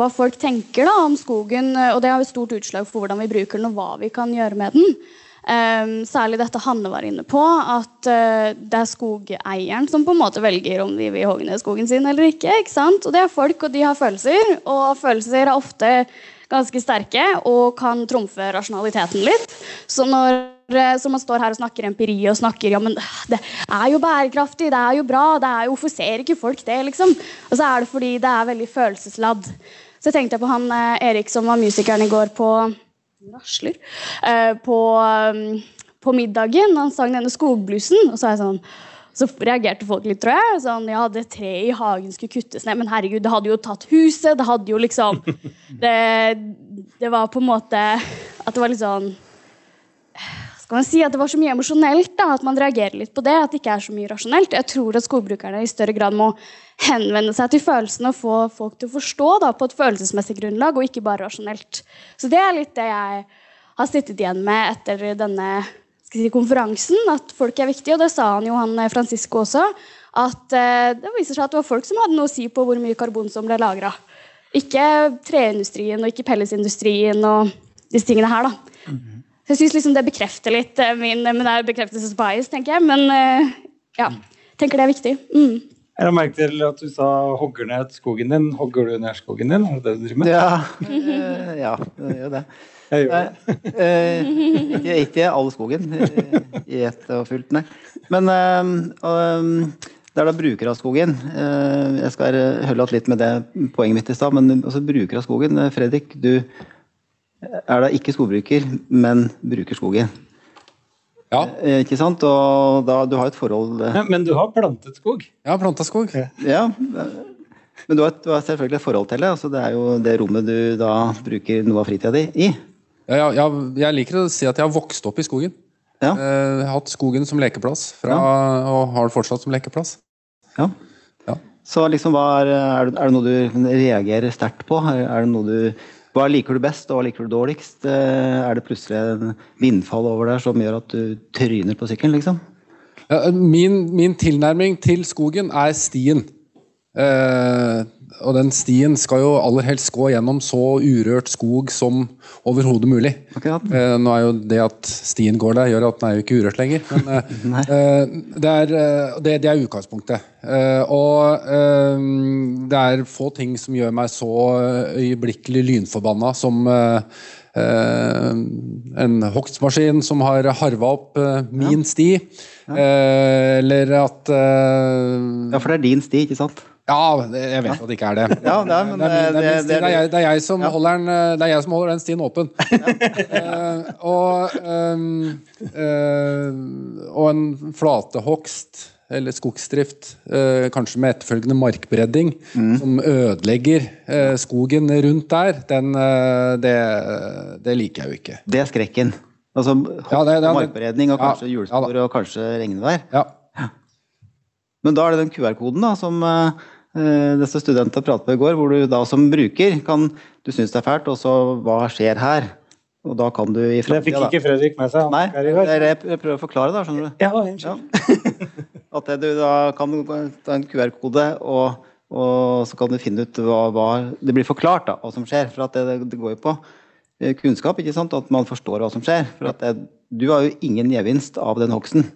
hva folk tenker da, om skogen. Og det har et stort utslag for hvordan vi bruker den, og hva vi kan gjøre med den. Ehm, særlig dette Hanne var inne på, at eh, det er skogeieren som på en måte velger om de vil hogge ned skogen sin eller ikke. ikke sant? Og det er folk, og de har følelser. Og følelser er ofte ganske sterke og kan trumfe rasjonaliteten litt. Så når eh, så man står her og snakker empiri og snakker ja, men det er jo bærekraftig, det er jo bra, det er jo, hvorfor ser ikke folk det? liksom? Og så er det fordi det er veldig følelsesladd. Så tenkte jeg på han eh, Erik som var musikeren i går på rasler eh, på, um, på middagen. Han sang denne skogblusen, Og så er jeg sånn så reagerte folk litt, tror jeg. Sånn, ja, det treet i hagen skulle kuttes ned. Men herregud, det hadde jo tatt huset. Det hadde jo liksom Det, det var på en måte At det var litt sånn skal man si at det var så mye emosjonelt da, at man reagerer litt på det. At det ikke er så mye rasjonelt. Jeg tror at skogbrukerne i større grad må henvende seg til følelsene og få folk til å forstå da, på et følelsesmessig grunnlag, og ikke bare rasjonelt. Så det er litt det jeg har sittet igjen med etter denne si, konferansen. At folk er viktige, og det sa han jo han eh, Francisco også. At eh, det viser seg at det var folk som hadde noe å si på hvor mye karbon som ble lagra. Ikke treindustrien og ikke pellesindustrien og disse tingene her, da. Så jeg synes liksom det bekrefter litt eh, min Men det er bekreftelsesbias, tenker jeg. Men eh, ja, tenker det er viktig. Mm. Jeg la merke til at du sa 'hogger ned skogen din'. Hogger du ned skogen din? Er det det du driver med? Ja, eh, ja det gjør det. Jeg gjør Nei, det. eh, ikke, ikke all skogen eh, i ett og fullt, nei. Men eh, og, det er da bruker av skogen. Eh, jeg skal eh, holde litt med det poenget mitt i stad, men altså bruker av skogen. Eh, Fredrik, du er da ikke skogbruker, men bruker skogen. Ja, Eh, ikke sant? Og da, du har et forhold eh, Men- Men du har plantet skog? jeg har planta skog. Ja. Men du har, et- du har selvfølgelig et forhold til det. Altså, det er jo det rommet du da bruker noe av fritida di i. Ja, ja, ja, jeg liker å si at jeg har vokst opp i skogen. Ja. Eh, Jeg har hatt skogen som lekeplass, fra, og har det fortsatt som lekeplass. Ja. Ja. Så liksom, hva er, er, det, er det noe du reagerer sterkt på? Er, er det noe du, hva liker du best, og hva liker du dårligst? Eh, Er det plutselig en vindfall over der som gjør at du tryner på sykkelen, liksom? Min, min tilnærming til skogen er stien. Eh, og den stien skal jo aller helst gå gjennom så urørt skog som overhodet mulig. Akkurat. Eh, nå er jo det at stien går der, gjør at den er jo ikke urørt lenger. Men eh, eh, det, er, det, det er utgangspunktet. Eh, og det er få ting som gjør meg så øyeblikkelig lynforbanna som en hogstmaskin som har harva opp eh, min sti. Eh, eller at eh, Ja, for det er din sti, ikke sant? Ja, jeg vet at det ikke er det. Ja, det er, det, er det, er det- er jeg, det er jeg som holder den eh, Det er jeg som holder den stien åpen. Eh, og eh, og en flatehogst eller skogsdrift, eh, kanskje med etterfølgende markbredding, Mm. som ødelegger eh, skogen rundt der, den, eh, det, det liker jeg jo ikke. Det er skrekken. Altså Ja, det- det- markberedning og kanskje ja hjulspor ja, og kanskje regnvær. Ja. Men da er det den QR-koden da, som eh, disse studentene pratet med i går, hvor du da som bruker kan Du syns det er fælt, og så hva skjer her? Og da kan du i Det fikk ikke Fredrik med seg. Nei, jeg prøver å forklare, da, skjønner du. Ja, unnskyld. At du da kan ta en QR-kode, og, og så kan du finne ut hva, hva Det blir forklart, da, hva som skjer. For det, det går jo på eh, kunnskap, ikke sant? At man forstår hva som skjer. For det, du har jo ingen gevinst av den hogsten.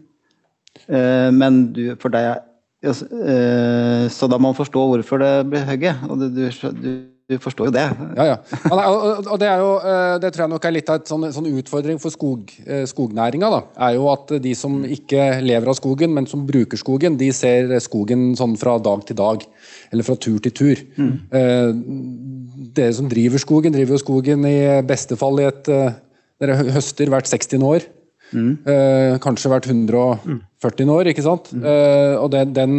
Eh, men du, for deg eh, Så da må man forstå hvorfor det blir hugget. Og du, du, du forstår jo det. Ja, ja. Og, det er jo, eh, det tror jeg nok er litt av en sånn, sånn utfordring for skog, eh, skognæringa. da, er jo at de som ikke lever av skogen, men som bruker skogen, de ser skogen sånn fra dag til dag. Eller fra tur til tur. Mm. Dere som driver skogen, driver jo skogen i beste fall i et eh, Dere høster hvert 60. år. Mm. kanskje hvert 140 år, ikke sant? Mm. og den, den,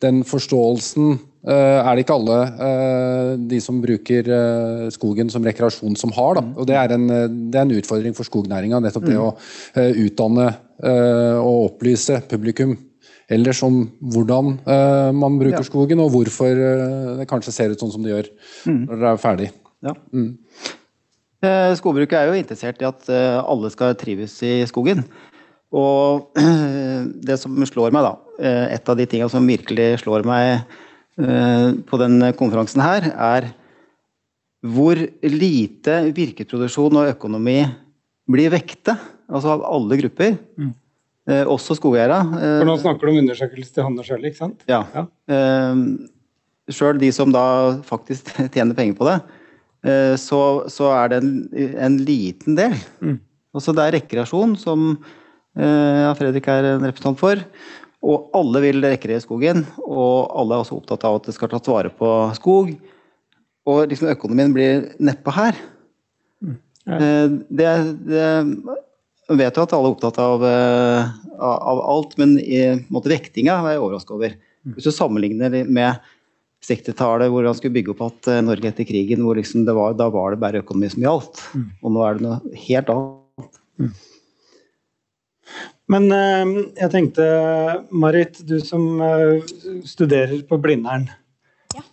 den forståelsen eh, er det ikke alle eh, de som bruker eh, skogen som rekreasjon som har. Da. Og det er, en, eh, det er en utfordring for skognæringa, nettopp det å eh, utdanne eh, og opplyse publikum ellers om hvordan eh, man bruker skogen, og hvorfor eh, det kanskje ser ut sånn som det gjør når det er ferdig. Ja. Eh, Skogbruket er jo interessert i at eh, alle skal trives i skogen. Og det som slår meg, da, eh, et av de tingene som virkelig slår meg eh, på denne konferansen her, er hvor lite virkeproduksjon og økonomi blir vekta, altså av alle grupper. Eh, også skogeiere. Eh, For nå snakker du om undersøkelse til Hanne sjøl, ikke sant? ja. Ja. Eh, Sjøl de som da faktisk tjener penger på det, eh, så, så er det en, en liten del. Altså det er rekreasjon, som eh, ja, Fredrik er en representant for. Og alle vil rekreere i skogen, og alle er også opptatt av at det skal tas vare på skog. Og liksom økonomien blir nedpå her. Eh, Det, det jeg vet jo at alle er opptatt av, eh, av alt, men i måte, vektinga er jeg overrasket over. Hvis du sammenligner med 60-tallet, hvor han skulle bygge opp at eh, Norge etter krigen, hvor liksom det var, da var det bare økonomi som gjaldt. Og nå er det noe helt annet. Men eh, jeg tenkte, Marit, du som eh, studerer på Blindern.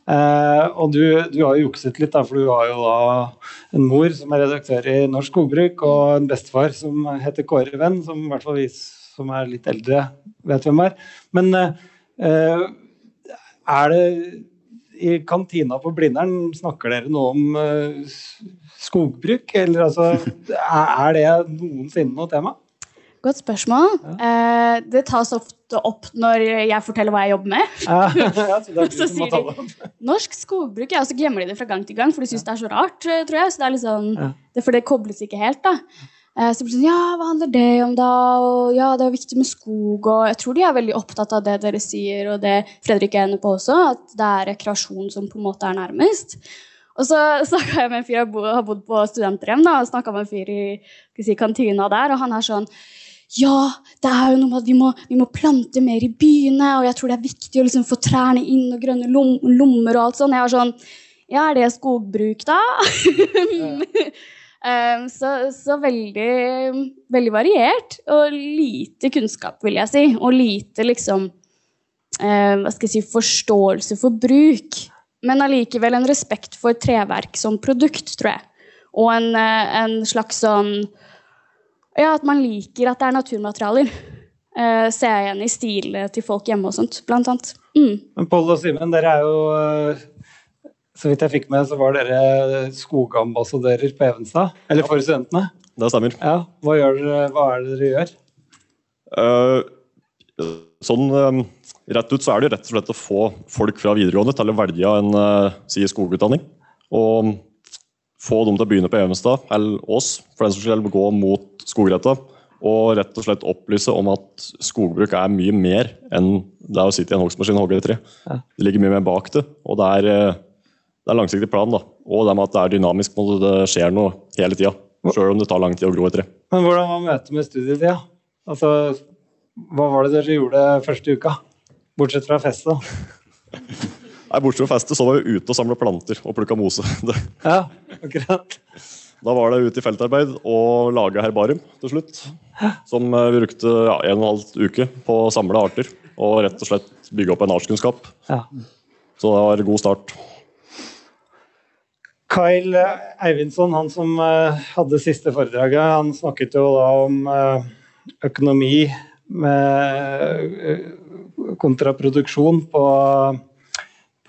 Eh, og du, du har jo jukset litt, da, for du har jo da en mor som er redaktør i Norsk Skogbruk, og en bestefar som heter Kåre Venn, som i hvert fall vi som er litt eldre, vet hvem er. Men eh, er det i kantina på Blindern snakker dere noe om skogbruk? Eller altså, er det noensinne noe tema? Godt spørsmål. Eh, det tas ofte opp når jeg forteller hva jeg jobber med. Ja, ja, så Så sier de- Norsk skogbruk, ja, og så glemmer de det fra gang til gang, for de syns det er så rart, eh, tror jeg. Så det er Ja. det, for det kobles ikke helt, da. Eh, Så blir det sånn, ja, hva handler det om da? Og ja, det er viktig med skog, og jeg tror de er veldig opptatt av det dere sier, og det Fredrik er inne på også, at det er rekreasjon som på en måte er nærmest. Og så snakka jeg med en fyr jeg har bodd på studenterhjem, da, og snakka med en fyr i si, kantina der, og han er sånn ja, det er jo noe med at vi må, vi må plante mer i byene, og jeg tror det er viktig å liksom få trærne inn og grønne lom, lommer og alt sånn. Jeg er sånn Ja, er det skogbruk, da? Um, så så veldig, veldig variert. Og lite kunnskap, vil jeg si. Og lite liksom eh, Hva skal jeg si forståelse for bruk. Men allikevel en respekt for treverk som produkt, tror jeg. Og en, eh, en slags sånn Ja, at man liker at det er naturmaterialer. Uh, ser jeg igjen i stilen til folk hjemme og sånt, blant annet. Mm. Men Pål og Simen, dere er jo så vidt jeg fikk med, så var dere skogambassadører på Evenstad. Eller for studentene. Det stemmer. Ja, hva, gjør dere, hva er det dere gjør? Uh, sånn eh, rett ut så er det jo rett og slett å få folk fra videregående til å velge en uh, si skogutdanning. Og få dem til å begynne på Evenstad, eller oss, for den som skal gå mot skogretta. Og rett og slett opplyse om at skogbruk er mye mer enn det å sitte i en hogstmaskin og hogge et tre. Det ligger mye mer bak det, og det er, eh, det er langsiktig plan. da. Og det med at det er dynamisk, og det skjer noe hele tida. Sjøl om det tar lang tid å gro et tre. Men hvordan var møtet med studietida? Altså, hva var det dere gjorde første uka? Bortsett fra fest, da. Nei, Bortsett fra festet så var vi ute og samla planter og plukka mose. Ja, akkurat. Da var det ute i feltarbeid og laga herbarium til slutt. Som eh, vi brukte ja, en og en halv uke på å samle arter og rett og slett bygge opp en artskunnskap. Ja. Så det var en god start. Kyle Eivindsson, han som eh, hadde siste foredraget, han snakket jo da om eh, økonomi med kontraproduksjon på,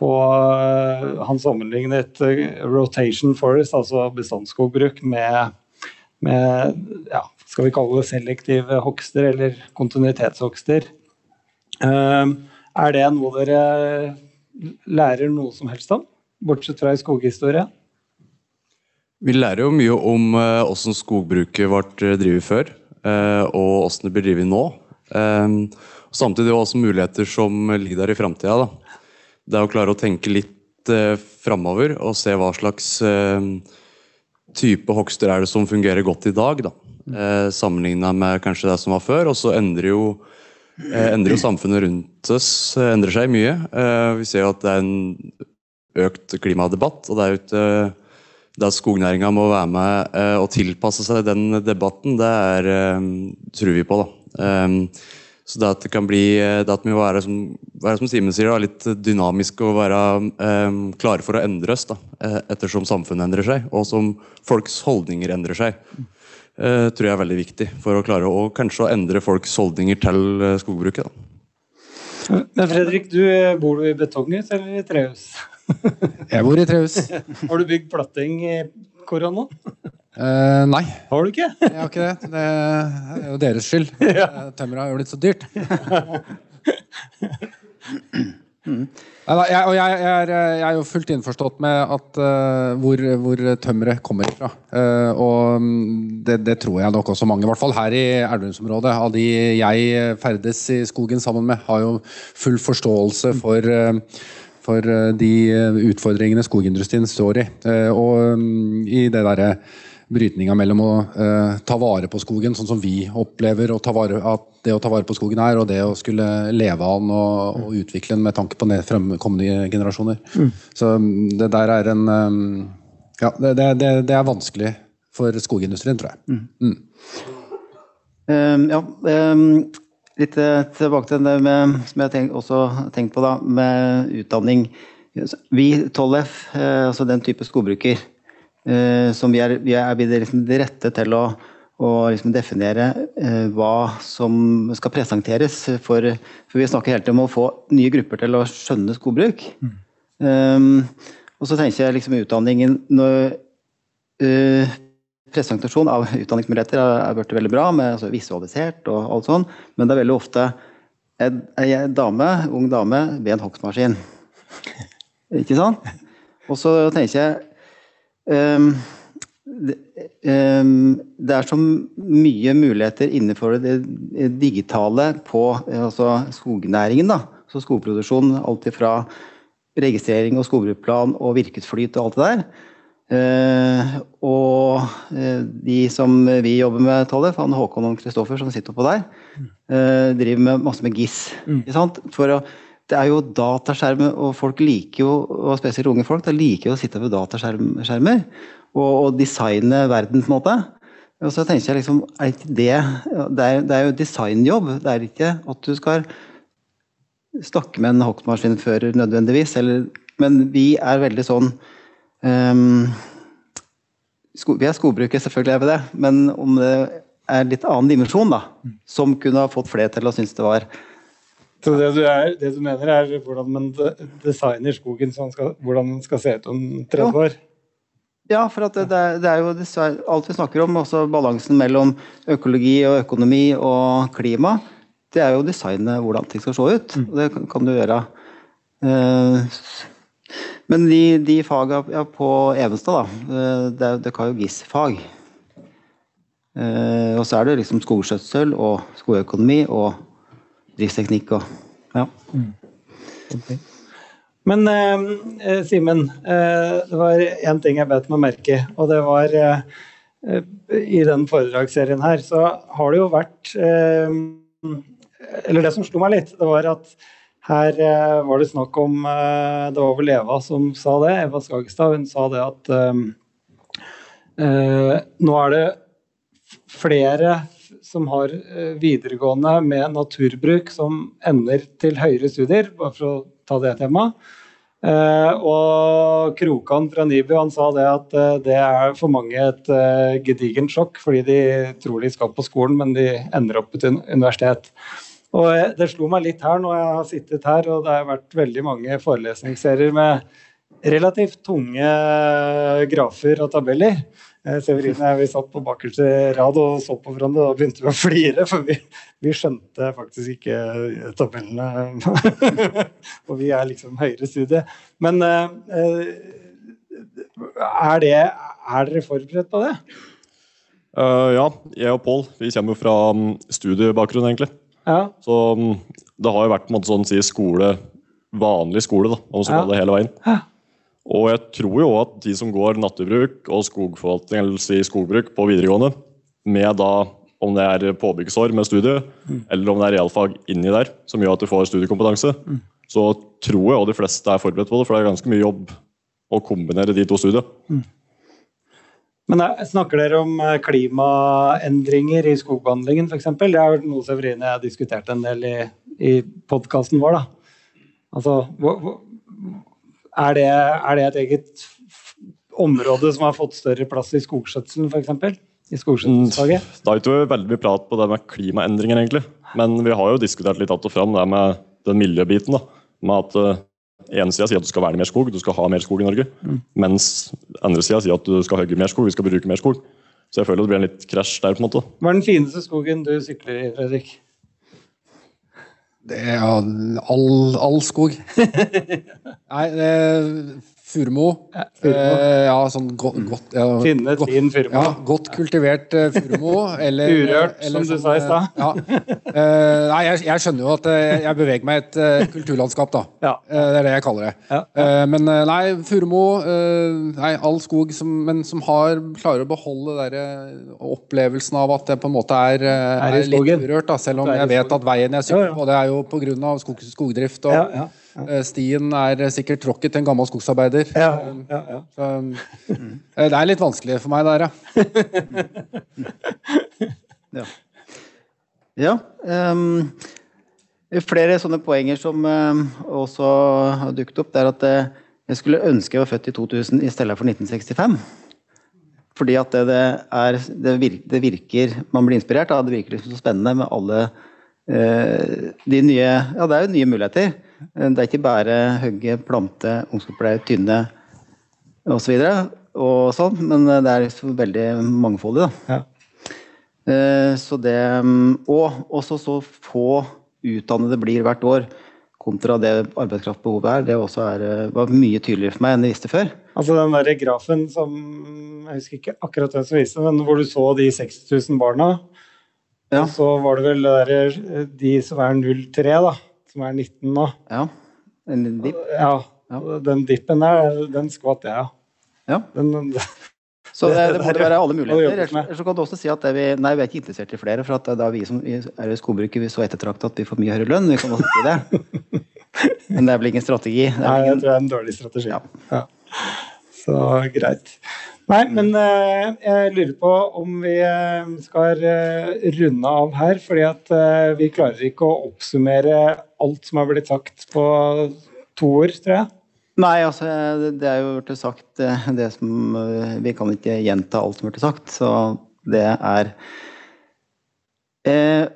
på eh, Han sammenlignet eh, rotation forest, altså bestandsskogbruk, med, med ja, skal vi kalle det selektive hogster eller kontinuitetshogster. Eh, er det noe dere lærer noe som helst om, bortsett fra i skoghistorie? Vi lærer jo mye om åssen skogbruket ble drevet før, og hvordan det blir drevet nå. Samtidig også muligheter som ligger der i framtida. Det er å klare å tenke litt eh, framover og se hva slags eh, type hogster er det som fungerer godt i dag. da. Eh, Sammenligna med kanskje det som var før. Og så endrer jo, eh, endrer jo samfunnet rundt oss eh, endrer seg mye. Eh, vi ser jo at det er en økt klimadebatt, og det er jo ikke det at skognæringa må være med eh, og tilpasse seg den debatten, det er, eh, tror vi på. da. Så det at det kan bli eh, det at vi må være som, være som Simen sier, da, litt dynamiske og være um, klare for å endre oss da, eh, ettersom samfunnet endrer seg, og som folks holdninger endrer seg. Uh, tror jeg er veldig viktig for å klare å kanskje å endre folks holdninger til skogbruket. da. Men Fredrik, du bor du i betonghus eller i trehus? Jeg bor i trehus. Har du bygd platting i korona? Eh, nei, Har du ikke? jeg har ikke det. Det er jo deres skyld. ja. Tømmeret har jo blitt så dyrt. Neida, jeg, og jeg, jeg, er, jeg er jo fullt innforstått med at, uh, hvor, hvor tømmeret kommer fra. Uh, og mm, det, det tror jeg nok også mange, i hvert fall her i Elverumsområdet, av de jeg ferdes i skogen sammen med, har jo full forståelse for eh, for eh, de eh, utfordringene skogindustrien står i. Eh, Og mm, i det derre brytninga mellom å eh, ta vare på skogen, sånn som vi opplever å ta vare, at det å ta vare på skogen er, og det å skulle leve av den og, og utvikle den med tanke på ned- frem- kommende generasjoner. Så mm, det der er en um, Ja, det, det, det, er vanskelig for skogindustrien, tror jeg. Mm. Um, ja, um, litt eh, tilbake til det med, som jeg tenk, også har tenkt på, da, med utdanning. Vi 12F, eh, altså den type skogbruker, som vi er, vi er liksom rette til å, å liksom definere eh, hva som skal presenteres. For, for vi snakker hele tiden om å få nye grupper til å skjønne skogbruk. Um, og så tenker jeg liksom utdanningen når eh, presentasjon av utdanningsmuligheter er, blitt veldig bra, med altså, visualisert og alt sånn, men det er veldig ofte en, en dame, ung dame ved en hogstmaskin. Ikke sant? Og så tenker jeg det, ehm, det er så mye muligheter innenfor det digitale på altså skognæringen. da, så Skogproduksjon, alt fra registrering og skogbruksplan og virkesflyt og alt det der. Eh, og eh, de som vi jobber med, Tollef, han Håkon og Kristoffer som sitter oppå der, eh, driver med masse med GIS. Mm. sant? For å, det er jo dataskjermer, og folk liker jo, og spesielt unge folk, da liker jo å sitte ved dataskjermer og, og designe verden, på en måte. Og så tenker jeg liksom, er ikke det Det er, det er jo designjobb. Det er ikke at du skal snakke med en hogstmaskinfører nødvendigvis, eller, men vi er veldig sånn um, sko, vi er skogbrukere, selvfølgelig er vi det, men om det er litt annen dimensjon, da, som kunne ha fått flere til å synes det var Så det du, er, det du mener, er hvordan man designer skogen så skal, hvordan den skal se ut om 30 år? Ja, for det, det, er, det jo alt vi snakker om, også balansen mellom økologi og økonomi og klima. Det er jo å designe hvordan ting skal se ut. og Det kan, du gjøre. Eh, men de, de faga ja, på Evenstad, da, eh, det er, det er jo GIS-fag. Eh, og så er det liksom skogskjøtsel og skogøkonomi og driftsteknikk og ja. Men eh, eh, Simen, eh, det var én ting jeg bet meg merke og det var eh, eh, I den foredragsserien her så har det jo vært eh, Eller det som slo meg litt, det var at her eh, var det snakk om eh, Det var vel Eva som sa det, Eva Skagestad. Hun sa det at eh, eh, nå er det flere som har eh, videregående med naturbruk som ender til høyere studier, bare for å ta det temaet. Eh, og Krokan fra NIBU han sa det at eh, det er for mange et gedigent sjokk, fordi de tror de skal på skolen, men de ender opp på et universitet. Og Det slo meg litt her når jeg har sittet her, og det har vært veldig mange forelesningsserier med relativt tunge grafer og tabeller. Eh, Severine vi satt på bakerste rad og så på hverandre og begynte vi å flire, for vi, vi skjønte faktisk ikke tabellene. og vi er liksom høyere studie. Men eh, eh, er, det, er dere forberedt på det? Uh, ja, jeg og Pål vi kommer jo fra mm, studiebakgrunn, egentlig. Ja. Så mm, det har jo vært på en måte sånn si skole, vanlig skole, da, om man skal Ja. det hele veien. Og jeg tror jo at de som går naturbruk og skogforvaltning, eller si skogbruk på videregående, med da om det er påbyggsår med studie, eller om det er realfag inni der, som gjør at du får studiekompetanse, så tror jeg og de fleste er forberedt på det, for det er ganske mye jobb å kombinere de to studiene. Men eh, snakker dere om eh, klimaendringer i skogbehandlingen f.eks.? Det er jo noe Severine og jeg har diskutert en del i, i podkasten vår. da. Altså, hvor, hvor, er, det, er det et eget område som har fått større plass i skogskjøtselen f.eks.? I skogskjøtselsfaget? Det har ikke vært veldig mye prat på det med klimaendringer, egentlig. Men vi har jo diskutert litt att og fram det med den miljøbiten. da. Med at uh, ene sida sier at du skal verne mer skog, du skal ha mer skog i Norge. Mens andre sida sier at du skal hogge mer skog, vi skal bruke mer skog. Så jeg føler det blir en litt krasj der. på en måte. Hva er den fineste skogen du sykler i, Fredrik? Det er all, all skog. Nei, det Furumo. Ja, Eh, ja, sånn godt, godt ja, Finne godt- Furumo. Ja, godt kultivert uh, Furumo. Eller, Urørt, eller som du sånn, sa i stad. eh, Ja. Eh, nei, jeg, jeg skjønner jo at eh, jeg beveger meg i et uh, kulturlandskap, da. Ja. Eh, det er det jeg kaller det. Eh, men eh, nei, Furumo eh, Nei, all skog som, men som har, klarer å beholde der, eh, opplevelsen av at det på en måte er, eh, Er litt urørt. Da, selv om jeg vet at veien jeg sykler på, det er jo pga. Skog, skogdrift. Og Ja, ja, eh, stien er eh, sikkert tråkket til en gammel skogsarbeider. ja, ja, ja. Så, eh, det er litt vanskelig for meg der, ja. Ja. ja ehm, flere sånne poenger som ehm, også har dukket opp, det er at eh, jeg skulle ønske jeg var født i 2000 i stedet for 1965. Fordi at det, det er det virker, det virker Man blir inspirert av det virker liksom så spennende med alle eh, de nye Ja, det er jo nye muligheter. Eh, Det er ikke bare hogge, plante, ungskogspleie, tynne osv. Og, og sånn, men eh, det er liksom veldig mangfoldig, da. Ja. Eh, Så det, mm, og også så få utdannede blir hvert år, kontra det arbeidskraftbehovet er. Det også er, eh, var mye tydeligere for meg enn jeg visste før. Altså den der grafen som Jeg husker ikke akkurat hvem som viste, men hvor du så de 60 000 barna. Ja. Og så var det vel der, de som er 03, da. Som er 19 nå. Ja. En dipp. Ja. Ja. Den dippen der, den skvatt jeg av. Ja. Den, Så det, Det- det det burde være alle muligheter. Ellers så kan du også si at det vi, nei, vi er ikke interessert i flere, for at da vi som er i skogbruket vi er så ettertraktet at vi får mye høyere lønn. Vi kan også si det. Men det er vel ingen strategi. Det er nei, jeg ingen, tror det er en dårlig strategi. Ja. Ja. Så greit. Nei, men eh, jeg lurer på om vi eh, skal eh, runde av her, fordi at eh, vi klarer ikke å oppsummere alt som har blitt sagt på to år, tror jeg. nei, altså det, er jo blitt sagt eh, det som Vi kan ikke gjenta alt som har blitt sagt, så det er eh,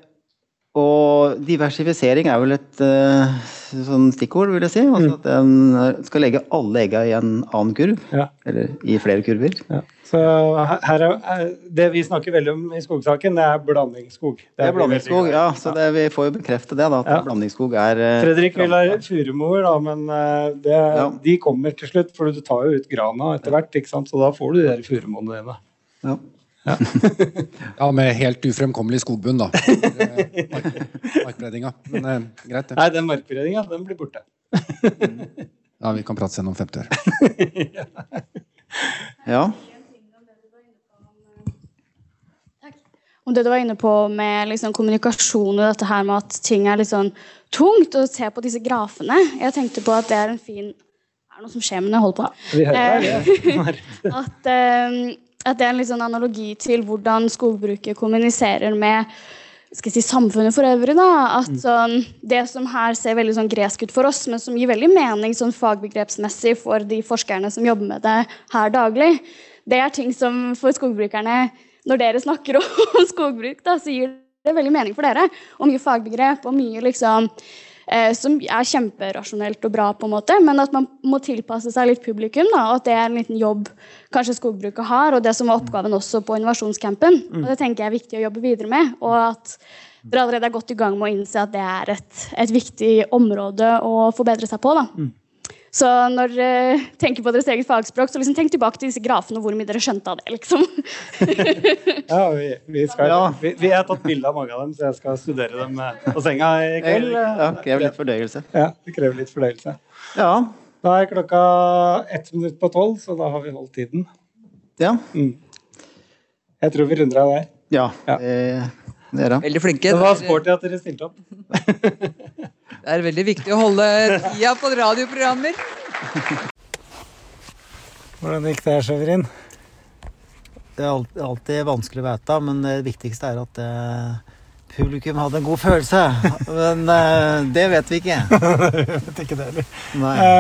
Og diversifisering er vel et sånn stikkord, vil jeg si. Altså Mm. at en skal legge alle egga i en annen kurv. Ja. Eller i flere kurver. Ja. Så her er, er- det vi snakker veldig om i skogsaken, det er blandingsskog. Det er blandingsskog, ja. Så det, vi får jo bekrefte det, da. At Ja. blandingsskog er eh, Fredrik vil ha furumor, da, men eh, det, de kommer til slutt. For du tar jo ut grana etter hvert, ikke sant? så da får du de der furumoene dine. ja. Ja, med helt ufremkommelig skogbunn, da. Eh, mark- Markbredninga. Men eh, greit, det. Nei, den markbredninga, den blir borte. Ja, vi kan prate senere om 50 år. ja. Om det du var inne på med liksom kommunikasjon og dette her med at ting er litt sånn tungt, å se på disse grafene Jeg tenkte på at det er en fin Er det noe som skjer med når jeg holder på? Vi hører det. at, eh, at det er en sånn analogi til hvordan skogbruket kommuniserer med skal jeg si, samfunnet for øvrig. da, at sånn, Det som her ser veldig sånn gresk ut for oss, men som gir veldig mening sånn fagbegrepsmessig for de forskerne som jobber med det her daglig, det er ting som for skogbrukerne Når dere snakker om skogbruk, da, så gir det veldig mening for dere. Og mye fagbegrep og mye liksom som er kjemperasjonelt og bra, på en måte, men at man må tilpasse seg litt publikum. Da, og at det er en liten jobb kanskje skogbruket har, og det som var oppgaven også på innovasjonscampen. Og det tenker jeg er viktig å jobbe videre med. og at dere allerede er godt i gang med å innse at det er et, et viktig område å forbedre seg på. Da. Så når dere tenker på deres eget fagspråk, så liksom tenk tilbake til disse grafene og hvor mye dere skjønte av det. liksom. Ja, vi, vi, skal, Ja. vi, vi har tatt bilde av mange av dem, så jeg skal studere dem eh, på senga i kveld. ja. Krever litt fordøyelse. Ja, det krever litt fordøyelse. Ja. Da er klokka ett minutt på tolv, så da har vi holdt tiden. Ja. Jeg tror vi runder av der. ja. Ja. Det, dere. Veldig flinke. Det var sporty at dere stilte opp. Det er veldig viktig å holde tida på radioprogrammer. Hvordan gikk det, her, Severin? Det er alltid vanskelig å vite, men det viktigste er at eh, publikum hadde en god følelse. Men eh, det vet vi ikke. Jeg vet ikke det heller.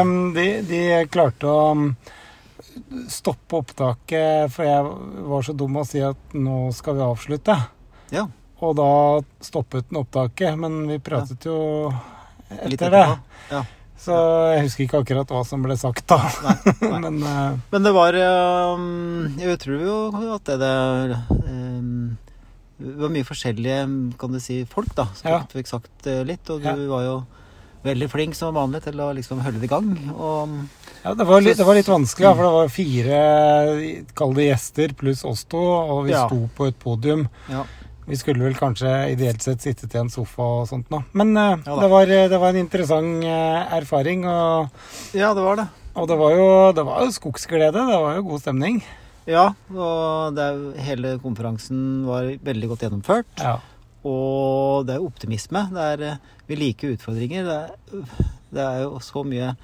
Um, de, de klarte å um, stoppe opptaket, for jeg var så dum å si at nå skal vi avslutte. Ja. Og da stoppet den opptaket, men vi pratet jo Etter det. Ja. Så jeg husker ikke akkurat hva som ble sagt da. men uh, Men det var um, Jeg tror jo at det der um, Det var mye forskjellige kan du si, folk da, som Ja. fikk sagt eh, litt. Og du Ja. var jo veldig flink som vanlig til å liksom holde det i gang. Og ja, det, var litt, det var litt vanskelig, for det var fire kall det gjester pluss oss to, og vi Ja. sto på et podium. Vi skulle vel kanskje ideelt sett sittet i en sofa og sånt nå. Men uh, Ja det, var, det var en interessant uh, erfaring, og, ja, det var det. og det var jo det var jo skogsglede. Det var jo god stemning. Ja, og det hele konferansen var veldig godt gjennomført. Ja. Og det er optimisme. Det er, eh, vi liker utfordringer. Det er, det er jo så mye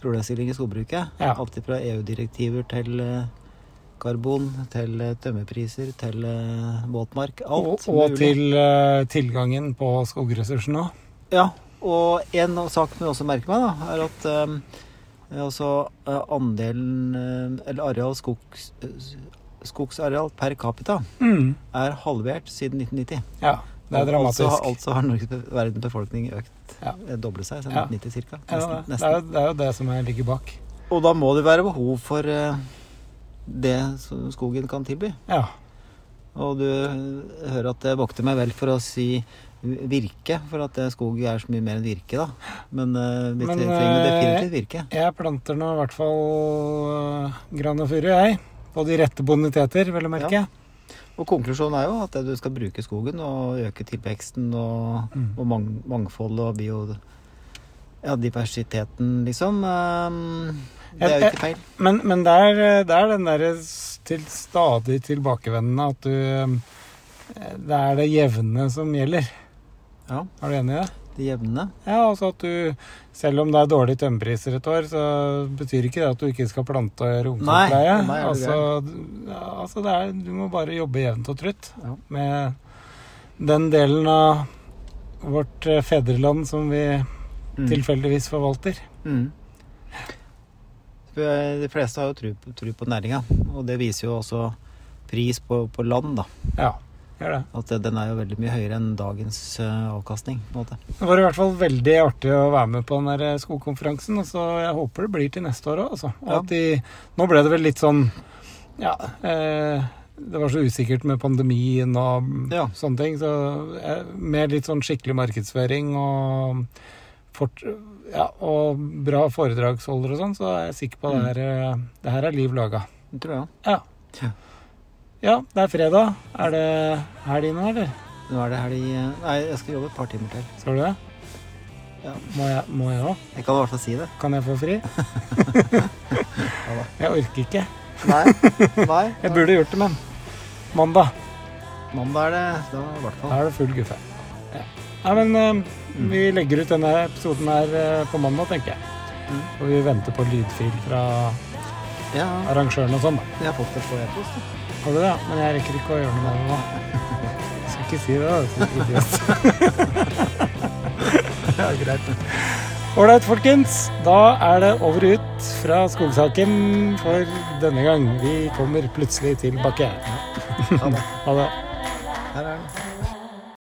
problemstillinger i skogbruket. Ja. Alt fra EU-direktiver til eh, karbon, til eh, tømmerpriser, til båtmark. Og, Alt og mulig. til eh, tilgangen på skogressursene òg. Ja, og en sak som jeg også merker meg, da, er at um, altså, eh, andelen eh, Eller areal skogs, eh, skogsareal per capita Mm. er halvert siden 1990. Ja, det er dramatisk. Altså, altså har Norges verdens befolkning økt Ja. eh, doblet seg siden Ja. 1990 ca. Ja, det, er, jo- det som er- ligger bak. Og da må det være behov for eh, det som skogen kan tilby. Ja. Og du eh, hører at jeg vokter meg vel for å si virke, for at eh, skog er så mye mer enn virke, da. Men uh, vi trenger eh, definitivt virke. Jeg planter nå i hvert fall uh, gran og furu, jeg. På de rette boniteter, vel å merke. Ja. Og konklusjonen er jo at du skal bruke skogen og øke tilveksten og, Mm. og mang mangfoldet og bio... Ja, diversiteten, liksom. Um, det er jo ikke feil. Men, men det, er, det er den derre til stadig tilbakevendende at du eh, Det er det jevne som gjelder. Ja, Er du enig i det? det jevne. Ja, altså at du Selv om det er dårlige tømmerpriser et år, så betyr ikke det at du ikke skal plante du altså, altså det er, du må bare jobbe jevnt og trutt Ja. med den delen av vårt eh, fedreland som vi Mm. tilfeldigvis forvalter. Mm. For De fleste har jo tro på, tro på næringa, og det viser jo også pris på, på land, da. Ja. Gjør det. At den er jo veldig mye høyere enn dagens eh, avkastning. på en måte. Det var i hvert fall veldig artig å være med på den der eh, skogkonferansen. og Så jeg håper det blir til neste år òg, altså. Og Ja. at de, nå ble det vel litt sånn Ja. Eh, det var så usikkert med pandemien og Ja. sånne ting. Så eh, med litt sånn skikkelig markedsføring og fort, ja, og bra foredragsholder og sånn, så er jeg sikker på Mm. det eh, det her er liv laga. Det tror jeg. Ja. Ja. ja, det er fredag. Er det helg nå, eller? Nå er det helg Nei, jeg skal jobbe et par timer til. Skal du det? Ja. Må jeg òg? jeg? Jeg kan i hvert fall si det. Kan jeg få fri? jeg orker ikke. Nei. Nei. Jeg burde gjort det, men mandag. Mandag er det da i hvert Da fall. er det full guffe. Ja. Nei, men eh, vi legger ut denne episoden her eh, på mandag, tenker jeg. Mm. Og vi venter på lydfil fra Ja, arrangøren og sånn, da. jeg har fått det på e-post. Har du det? Men jeg rekker ikke å gjøre noe med det nå. Jeg skal ikke si det, da. idiot. ja, greit. Ålreit, folkens. Da er det over ut fra skogsaken for denne gang. Vi kommer plutselig tilbake. Ha det. Ha det. Her er den.